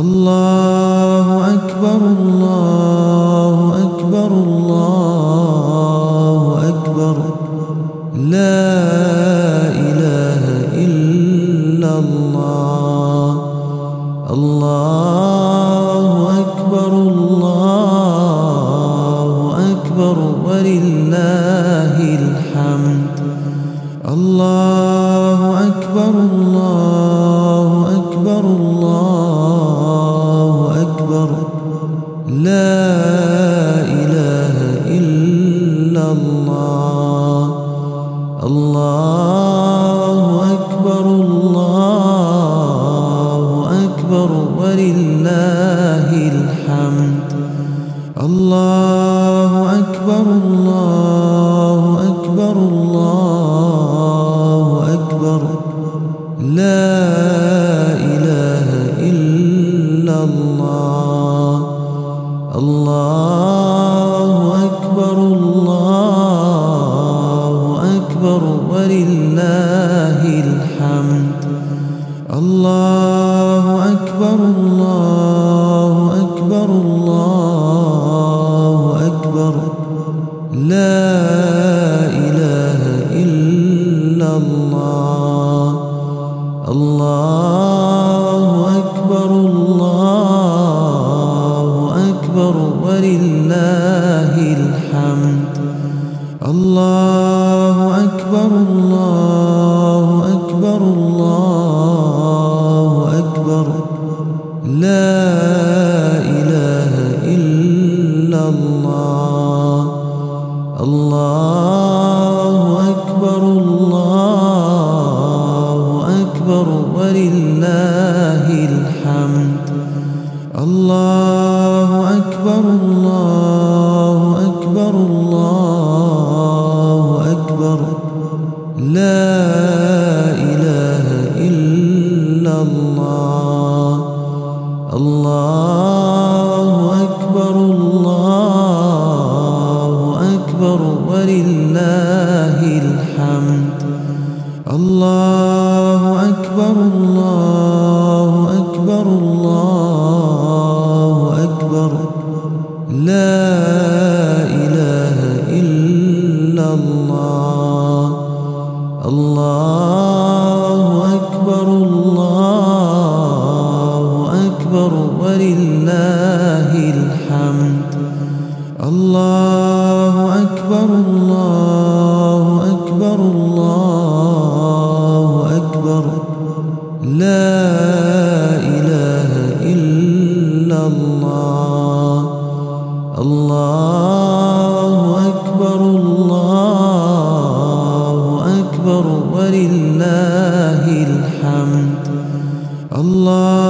الله أكبر الله الله. الله أكبر الله أكبر ولله الله أكبر الله. الله أكبر الله أكبر ولله الله أكبر الله الله. الله أكبر الله أكبر ولله الحمد. الله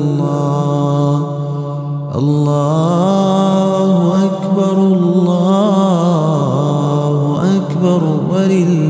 الله. الله أكبر الله أكبر ولله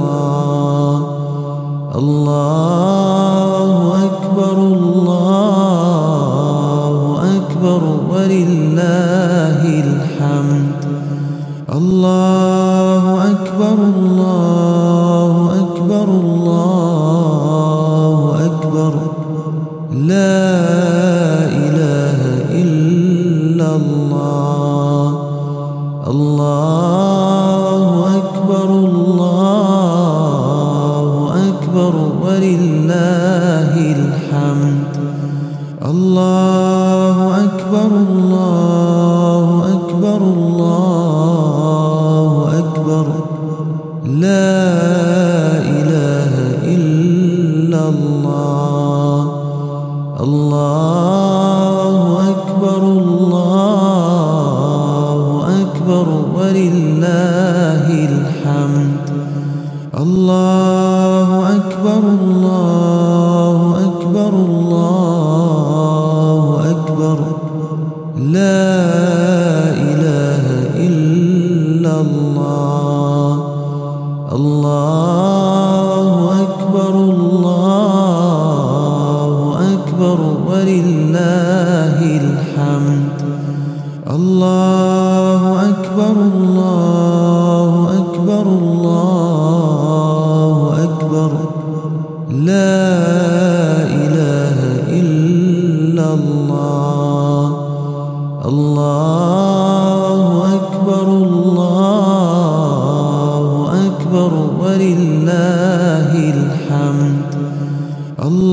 الله. الله أكبر الله أكبر ولله الله أكبر الله الله. الله أكبر الله أكبر ولله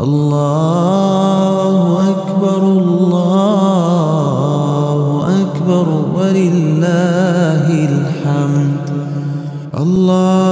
الله أكبر الله أكبر ولله الحمد. الله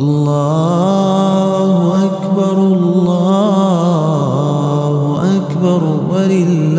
الله أكبر الله أكبر ولله